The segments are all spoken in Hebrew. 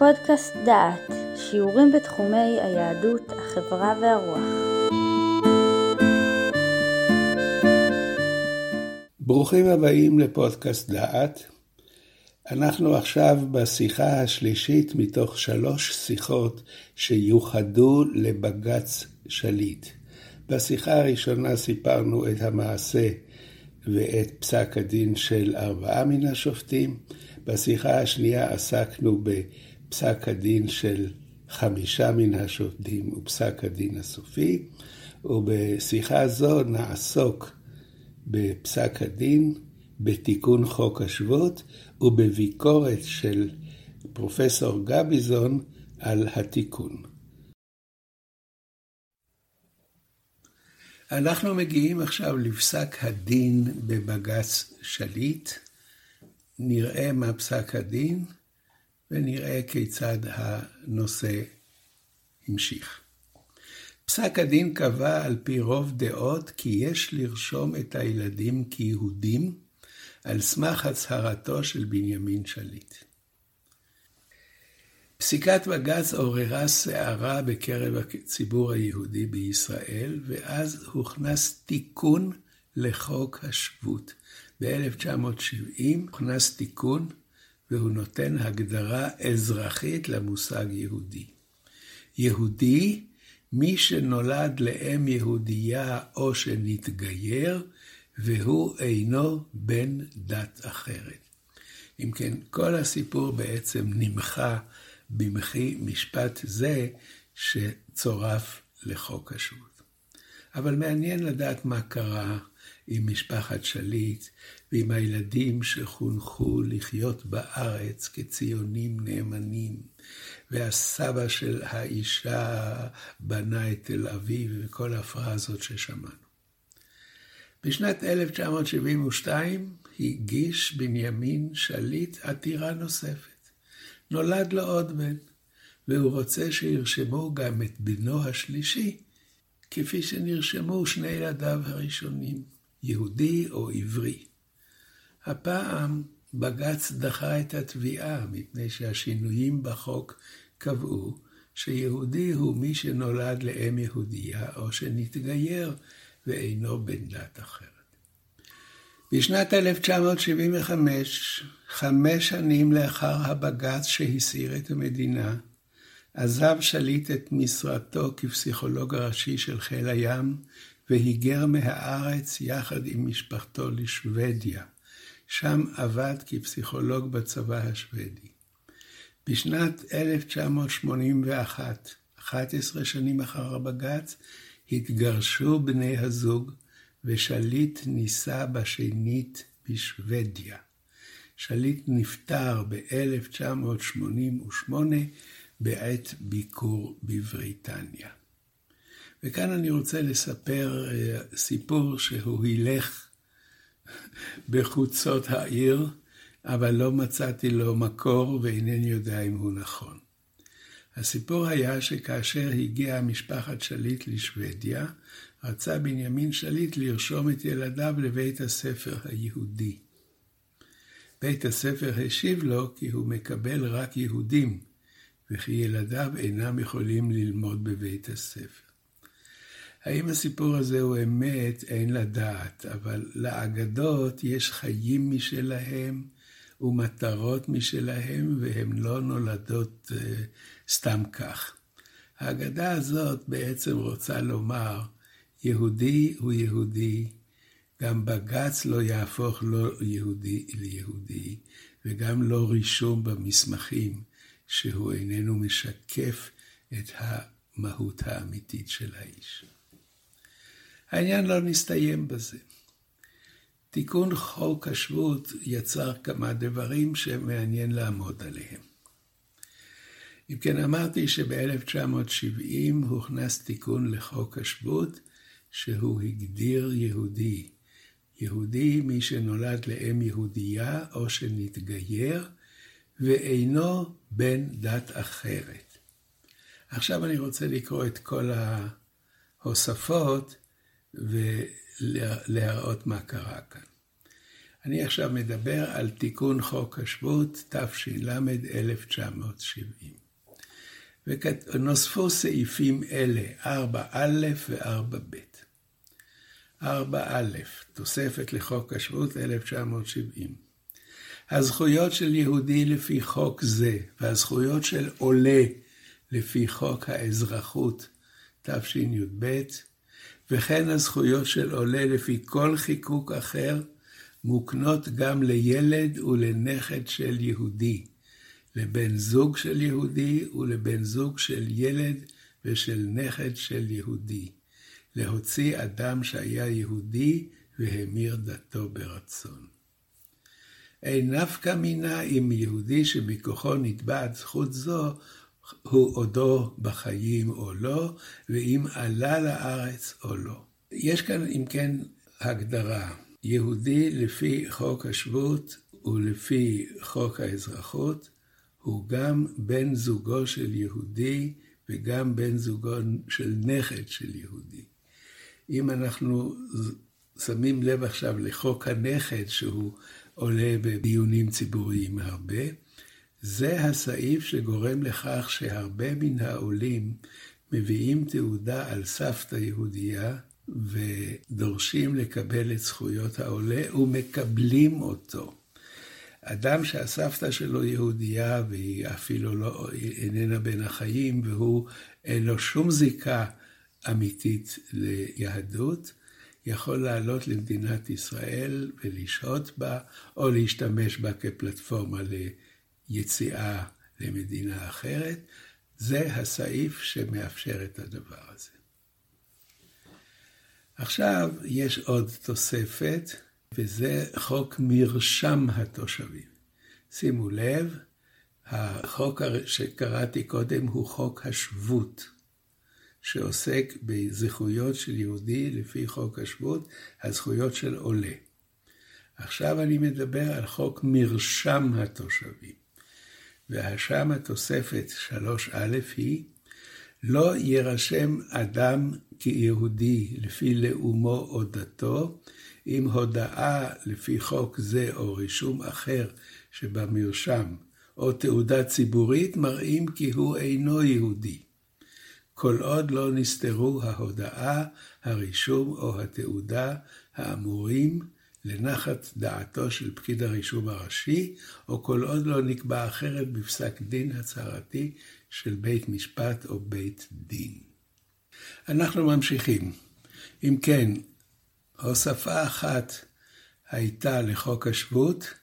פודקאסט דעת, שיעורים בתחומי היהדות, החברה והרוח. ברוכים הבאים לפודקאסט דעת. אנחנו עכשיו בשיחה השלישית מתוך שלוש שיחות שיוחדו לבג"ץ שליט. בשיחה הראשונה סיפרנו את המעשה ואת פסק הדין של ארבעה מן השופטים. בשיחה השנייה עסקנו בפסק הדין של חמישה מן השופטים ופסק הדין הסופי, ובשיחה זו נעסוק בפסק הדין, בתיקון חוק השבות ובביקורת של פרופסור גביזון על התיקון. אנחנו מגיעים עכשיו לפסק הדין בבג"ץ שליט. נראה מה פסק הדין ונראה כיצד הנושא המשיך. פסק הדין קבע על פי רוב דעות כי יש לרשום את הילדים כיהודים על סמך הצהרתו של בנימין שליט. פסיקת בג"ץ עוררה סערה בקרב הציבור היהודי בישראל, ואז הוכנס תיקון לחוק השבות. ב-1970 הוכנס תיקון, והוא נותן הגדרה אזרחית למושג יהודי. יהודי, מי שנולד לאם יהודייה או שנתגייר, והוא אינו בן דת אחרת. אם כן, כל הסיפור בעצם נמחה במחי משפט זה שצורף לחוק השבות. אבל מעניין לדעת מה קרה עם משפחת שליט ועם הילדים שחונכו לחיות בארץ כציונים נאמנים, והסבא של האישה בנה את תל אביב וכל הפרזות ששמענו. בשנת 1972 הגיש בנימין שליט עתירה נוספת. נולד לו עוד בן, והוא רוצה שירשמו גם את בנו השלישי, כפי שנרשמו שני ילדיו הראשונים, יהודי או עברי. הפעם בג"ץ דחה את התביעה, מפני שהשינויים בחוק קבעו שיהודי הוא מי שנולד לאם יהודייה או שנתגייר ואינו בן דת אחרת. בשנת 1975, חמש שנים לאחר הבג"ץ שהסעיר את המדינה, עזב שליט את משרתו כפסיכולוג הראשי של חיל הים, והיגר מהארץ יחד עם משפחתו לשוודיה. שם עבד כפסיכולוג בצבא השוודי. בשנת 1981, 11 שנים אחר הבג"ץ, התגרשו בני הזוג, ושליט נישא בשנית בשוודיה. שליט נפטר ב-1988 בעת ביקור בבריטניה. וכאן אני רוצה לספר אה, סיפור שהוא הילך בחוצות העיר, אבל לא מצאתי לו מקור ואינני יודע אם הוא נכון. הסיפור היה שכאשר הגיעה משפחת שליט לשוודיה, רצה בנימין שליט לרשום את ילדיו לבית הספר היהודי. בית הספר השיב לו כי הוא מקבל רק יהודים, וכי ילדיו אינם יכולים ללמוד בבית הספר. האם הסיפור הזה הוא אמת, אין לדעת, אבל לאגדות יש חיים משלהם ומטרות משלהם, והן לא נולדות uh, סתם כך. האגדה הזאת בעצם רוצה לומר, יהודי הוא יהודי, גם בג"ץ לא יהפוך לא יהודי ליהודי, וגם לא רישום במסמכים שהוא איננו משקף את המהות האמיתית של האיש. העניין לא נסתיים בזה. תיקון חוק השבות יצר כמה דברים שמעניין לעמוד עליהם. אם כן, אמרתי שב-1970 הוכנס תיקון לחוק השבות, שהוא הגדיר יהודי. יהודי מי שנולד לאם יהודייה או שנתגייר, ואינו בן דת אחרת. עכשיו אני רוצה לקרוא את כל ההוספות ולהראות מה קרה כאן. אני עכשיו מדבר על תיקון חוק השבות, תש"ל 1970. ונוספו סעיפים אלה, 4א ו-4ב. 4א, תוספת לחוק השבות 1970. הזכויות של יהודי לפי חוק זה, והזכויות של עולה לפי חוק האזרחות, תשי"ב, וכן הזכויות של עולה לפי כל חיקוק אחר, מוקנות גם לילד ולנכד של יהודי, לבן זוג של יהודי ולבן זוג של ילד ושל נכד של יהודי, להוציא אדם שהיה יהודי והמיר דתו ברצון. אין נפקא מינה אם יהודי שמכוחו נתבעת זכות זו, הוא עודו בחיים או לא, ואם עלה לארץ או לא. יש כאן, אם כן, הגדרה. יהודי לפי חוק השבות ולפי חוק האזרחות, הוא גם בן זוגו של יהודי וגם בן זוגו של נכד של יהודי. אם אנחנו שמים לב עכשיו לחוק הנכד, שהוא עולה בדיונים ציבוריים הרבה, זה הסעיף שגורם לכך שהרבה מן העולים מביאים תעודה על סבתא יהודייה ודורשים לקבל את זכויות העולה ומקבלים אותו. אדם שהסבתא שלו יהודייה והיא אפילו לא, איננה בין החיים והוא אין לו שום זיקה אמיתית ליהדות, יכול לעלות למדינת ישראל ולשהות בה או להשתמש בה כפלטפורמה ליציאה למדינה אחרת. זה הסעיף שמאפשר את הדבר הזה. עכשיו יש עוד תוספת, וזה חוק מרשם התושבים. שימו לב, החוק שקראתי קודם הוא חוק השבות, שעוסק בזכויות של יהודי לפי חוק השבות, הזכויות של עולה. עכשיו אני מדבר על חוק מרשם התושבים. והשם התוספת 3א היא לא יירשם אדם כיהודי לפי לאומו או דתו, אם הודאה לפי חוק זה או רישום אחר שבמרשם, או תעודה ציבורית מראים כי הוא אינו יהודי. כל עוד לא נסתרו ההודאה, הרישום או התעודה האמורים לנחת דעתו של פקיד הרישום הראשי, או כל עוד לא נקבע אחרת בפסק דין הצהרתי של בית משפט או בית דין. אנחנו ממשיכים. אם כן, הוספה אחת הייתה לחוק השבות,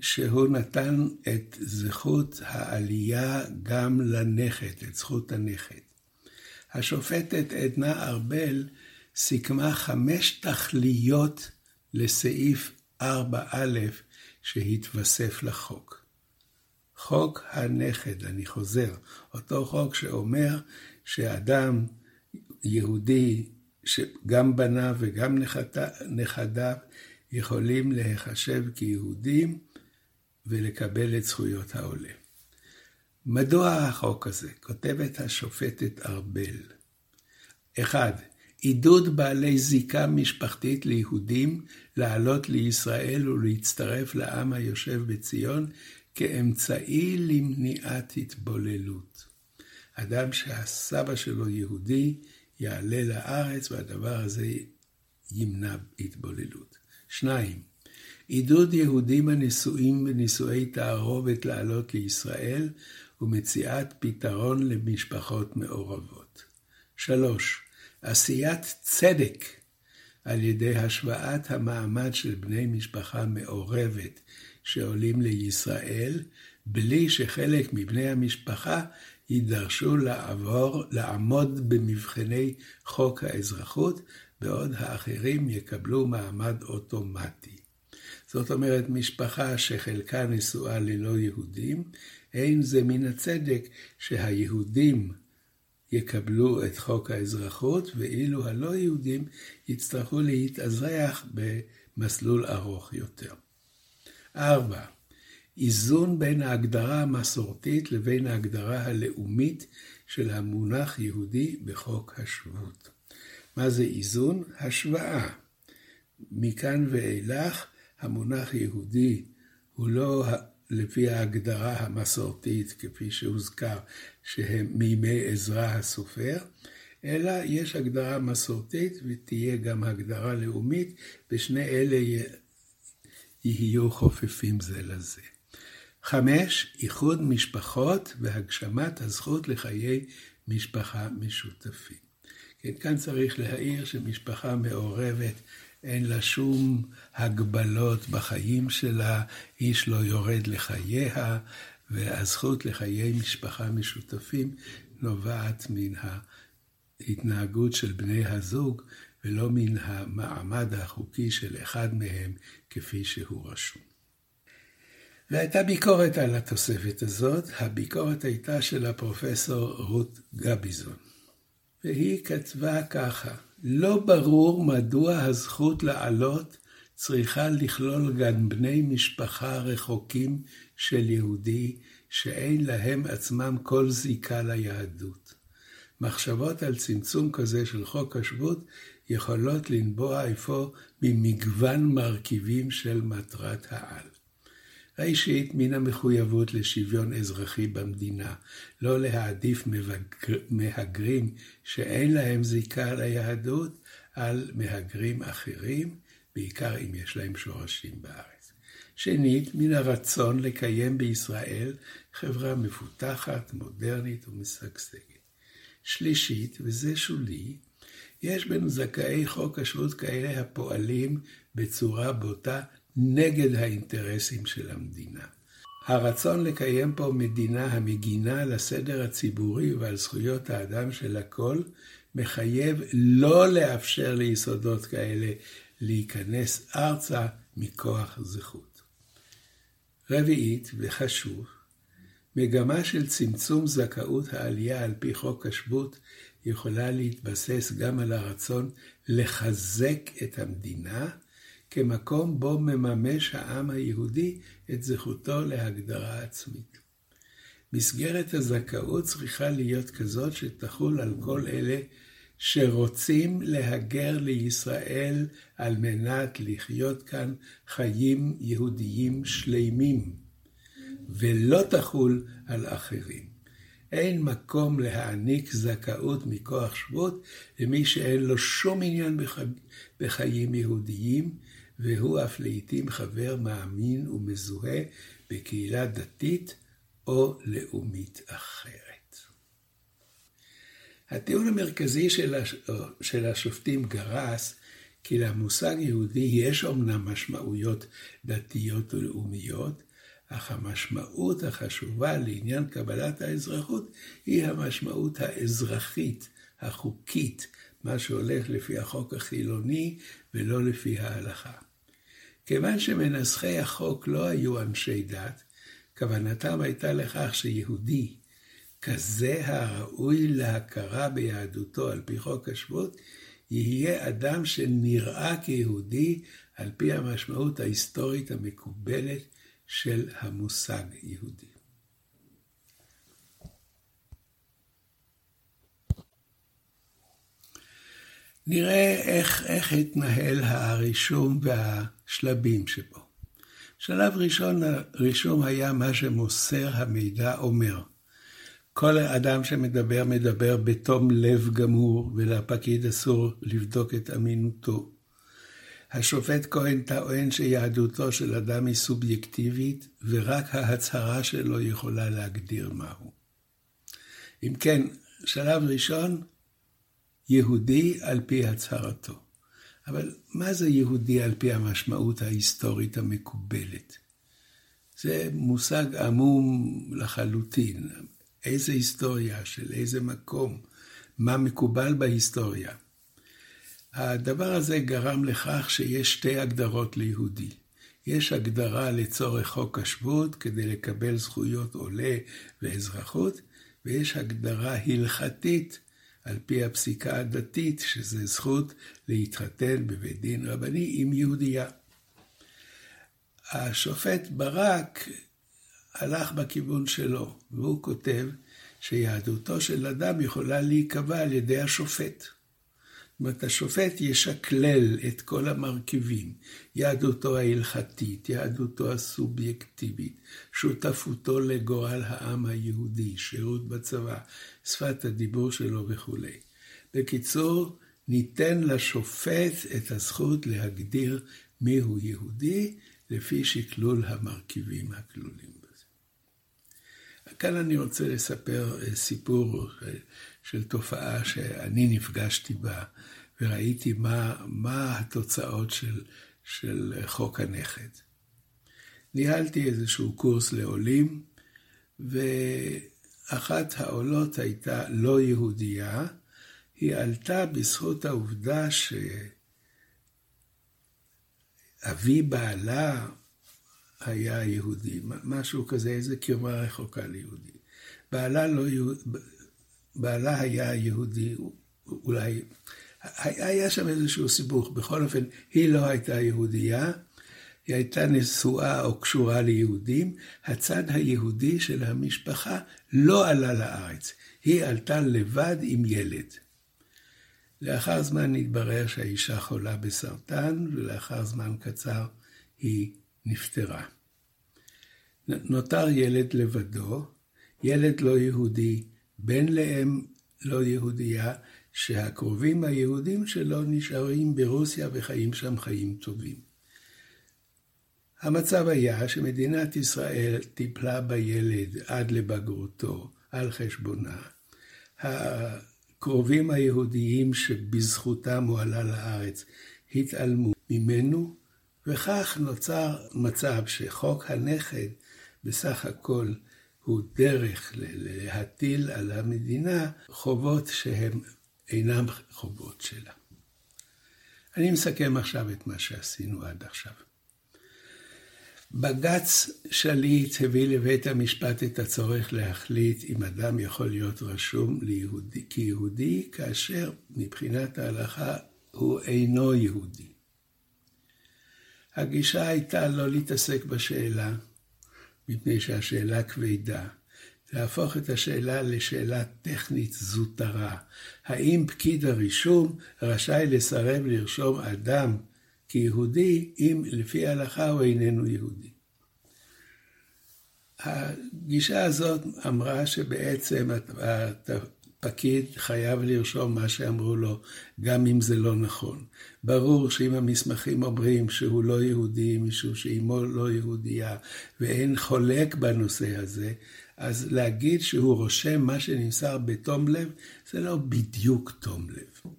שהוא נתן את זכות העלייה גם לנכד, את זכות הנכד. השופטת עדנה ארבל סיכמה חמש תכליות לסעיף 4א שהתווסף לחוק. חוק הנכד, אני חוזר, אותו חוק שאומר שאדם יהודי, שגם בניו וגם נכדיו יכולים להיחשב כיהודים ולקבל את זכויות העולה. מדוע החוק הזה? כותבת השופטת ארבל. אחד, עידוד בעלי זיקה משפחתית ליהודים לעלות לישראל ולהצטרף לעם היושב בציון כאמצעי למניעת התבוללות. אדם שהסבא שלו יהודי יעלה לארץ והדבר הזה ימנע התבוללות. שניים, עידוד יהודים הנשואים בנישואי תערובת לעלות לישראל ומציאת פתרון למשפחות מעורבות. שלוש, עשיית צדק על ידי השוואת המעמד של בני משפחה מעורבת שעולים לישראל, בלי שחלק מבני המשפחה יידרשו לעבור, לעמוד במבחני חוק האזרחות, בעוד האחרים יקבלו מעמד אוטומטי. זאת אומרת, משפחה שחלקה נשואה ללא יהודים, אין זה מן הצדק שהיהודים יקבלו את חוק האזרחות, ואילו הלא יהודים יצטרכו להתאזרח במסלול ארוך יותר. ארבע, איזון בין ההגדרה המסורתית לבין ההגדרה הלאומית של המונח יהודי בחוק השבות. מה זה איזון? השוואה. מכאן ואילך, המונח יהודי הוא לא לפי ההגדרה המסורתית, כפי שהוזכר, שהם מימי עזרא הסופר, אלא יש הגדרה מסורתית ותהיה גם הגדרה לאומית, ושני אלה יהיו חופפים זה לזה. חמש, איחוד משפחות והגשמת הזכות לחיי משפחה משותפים. כן, כאן צריך להעיר שמשפחה מעורבת אין לה שום הגבלות בחיים שלה, איש לא יורד לחייה, והזכות לחיי משפחה משותפים נובעת מן ההתנהגות של בני הזוג, ולא מן המעמד החוקי של אחד מהם כפי שהוא רשום. והייתה ביקורת על התוספת הזאת, הביקורת הייתה של הפרופסור רות גביזון. והיא כתבה ככה, לא ברור מדוע הזכות לעלות צריכה לכלול גם בני משפחה רחוקים של יהודי שאין להם עצמם כל זיקה ליהדות. מחשבות על צמצום כזה של חוק השבות יכולות לנבוע אפוא ממגוון מרכיבים של מטרת העל. ראשית, מן המחויבות לשוויון אזרחי במדינה, לא להעדיף מבגר, מהגרים שאין להם זיקה ליהדות על מהגרים אחרים, בעיקר אם יש להם שורשים בארץ. שנית, מן הרצון לקיים בישראל חברה מפותחת, מודרנית ומשגשגת. שלישית, וזה שולי, יש בנו זכאי חוק השבות כאלה הפועלים בצורה בוטה נגד האינטרסים של המדינה. הרצון לקיים פה מדינה המגינה על הסדר הציבורי ועל זכויות האדם של הכל, מחייב לא לאפשר ליסודות כאלה להיכנס ארצה מכוח זכות. רביעית, וחשוב, מגמה של צמצום זכאות העלייה על פי חוק השבות יכולה להתבסס גם על הרצון לחזק את המדינה כמקום בו מממש העם היהודי את זכותו להגדרה עצמית. מסגרת הזכאות צריכה להיות כזאת שתחול על כל אלה שרוצים להגר לישראל על מנת לחיות כאן חיים יהודיים שלימים, ולא תחול על אחרים. אין מקום להעניק זכאות מכוח שבות למי שאין לו שום עניין בחיים יהודיים, והוא אף לעיתים חבר מאמין ומזוהה בקהילה דתית או לאומית אחרת. הטיעון המרכזי של, הש... של השופטים גרס כי למושג יהודי יש אומנם משמעויות דתיות ולאומיות, אך המשמעות החשובה לעניין קבלת האזרחות היא המשמעות האזרחית, החוקית, מה שהולך לפי החוק החילוני ולא לפי ההלכה. כיוון שמנסחי החוק לא היו אנשי דת, כוונתם הייתה לכך שיהודי, כזה הראוי להכרה ביהדותו על פי חוק השבות, יהיה אדם שנראה כיהודי על פי המשמעות ההיסטורית המקובלת של המושג יהודי. נראה איך, איך התנהל הרישום והשלבים שבו. שלב ראשון, הרישום היה מה שמוסר המידע אומר. כל אדם שמדבר, מדבר בתום לב גמור, ולפקיד אסור לבדוק את אמינותו. השופט כהן טוען שיהדותו של אדם היא סובייקטיבית, ורק ההצהרה שלו יכולה להגדיר מהו. אם כן, שלב ראשון, יהודי על פי הצהרתו. אבל מה זה יהודי על פי המשמעות ההיסטורית המקובלת? זה מושג עמום לחלוטין. איזה היסטוריה, של איזה מקום, מה מקובל בהיסטוריה. הדבר הזה גרם לכך שיש שתי הגדרות ליהודי. יש הגדרה לצורך חוק השבות כדי לקבל זכויות עולה ואזרחות, ויש הגדרה הלכתית על פי הפסיקה הדתית, שזה זכות להתחתן בבית דין רבני עם יהודייה. השופט ברק הלך בכיוון שלו, והוא כותב שיהדותו של אדם יכולה להיקבע על ידי השופט. אומרת, השופט ישקלל את כל המרכיבים, יהדותו ההלכתית, יהדותו הסובייקטיבית, שותפותו לגורל העם היהודי, שירות בצבא, שפת הדיבור שלו וכולי. בקיצור, ניתן לשופט את הזכות להגדיר מיהו יהודי, לפי שקלול המרכיבים הכלולים. כאן אני רוצה לספר אה, סיפור של תופעה שאני נפגשתי בה, וראיתי מה, מה התוצאות של, של חוק הנכד. ניהלתי איזשהו קורס לעולים, ואחת העולות הייתה לא יהודייה, היא עלתה בזכות העובדה שאבי בעלה היה יהודי, משהו כזה, איזה קרבה רחוקה ליהודי. בעלה לא יהודי, בעלה היה יהודי, אולי, היה שם איזשהו סיבוך. בכל אופן, היא לא הייתה יהודייה, היא הייתה נשואה או קשורה ליהודים. הצד היהודי של המשפחה לא עלה לארץ, היא עלתה לבד עם ילד. לאחר זמן התברר שהאישה חולה בסרטן, ולאחר זמן קצר היא נפטרה. נותר ילד לבדו, ילד לא יהודי, בן לאם לא יהודייה, שהקרובים היהודים שלו נשארים ברוסיה וחיים שם חיים טובים. המצב היה שמדינת ישראל טיפלה בילד עד לבגרותו על חשבונה. הקרובים היהודיים שבזכותם הוא עלה לארץ התעלמו ממנו, וכך נוצר מצב שחוק הנכד בסך הכל הוא דרך להטיל על המדינה חובות שהם אינם חובות שלה. אני מסכם עכשיו את מה שעשינו עד עכשיו. בג"ץ שליט הביא לבית המשפט את הצורך להחליט אם אדם יכול להיות רשום ליהודי, כיהודי, כאשר מבחינת ההלכה הוא אינו יהודי. הגישה הייתה לא להתעסק בשאלה, מפני שהשאלה כבדה. להפוך את השאלה לשאלה טכנית זוטרה. האם פקיד הרישום רשאי לסרב לרשום אדם כיהודי אם לפי ההלכה הוא איננו יהודי? הגישה הזאת אמרה שבעצם פקיד חייב לרשום מה שאמרו לו, גם אם זה לא נכון. ברור שאם המסמכים אומרים שהוא לא יהודי, משום שאימו לא יהודייה, ואין חולק בנושא הזה, אז להגיד שהוא רושם מה שנמסר בתום לב, זה לא בדיוק תום לב.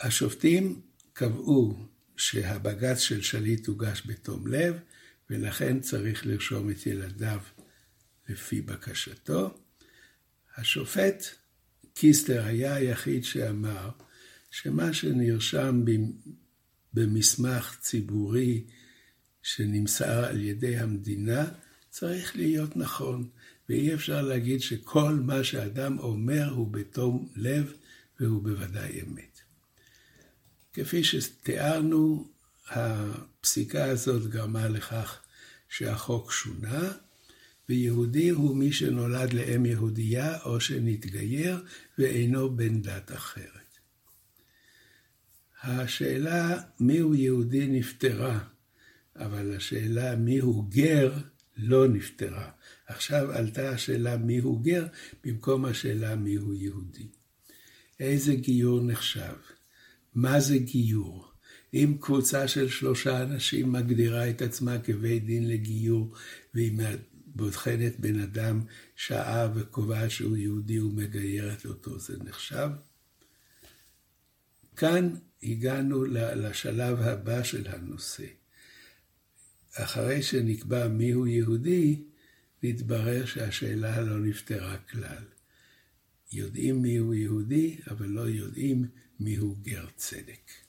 השופטים קבעו שהבג"ץ של שליט הוגש בתום לב, ולכן צריך לרשום את ילדיו לפי בקשתו. השופט קיסטר היה היחיד שאמר שמה שנרשם במסמך ציבורי שנמסר על ידי המדינה צריך להיות נכון, ואי אפשר להגיד שכל מה שאדם אומר הוא בתום לב והוא בוודאי אמת. כפי שתיארנו, הפסיקה הזאת גרמה לכך שהחוק שונה, ויהודי הוא מי שנולד לאם יהודייה או שנתגייר ואינו בן דת אחרת. השאלה מיהו יהודי נפתרה, אבל השאלה מיהו גר לא נפתרה. עכשיו עלתה השאלה מיהו גר במקום השאלה מיהו יהודי. איזה גיור נחשב? מה זה גיור? אם קבוצה של שלושה אנשים מגדירה את עצמה כבית דין לגיור, והיא בוחנת בן אדם שעה וקובעת שהוא יהודי ומגיירת אותו, זה נחשב? כאן הגענו לשלב הבא של הנושא. אחרי שנקבע מיהו יהודי, נתברר שהשאלה לא נפתרה כלל. יודעים מיהו יהודי, אבל לא יודעים מיהו גר צדק.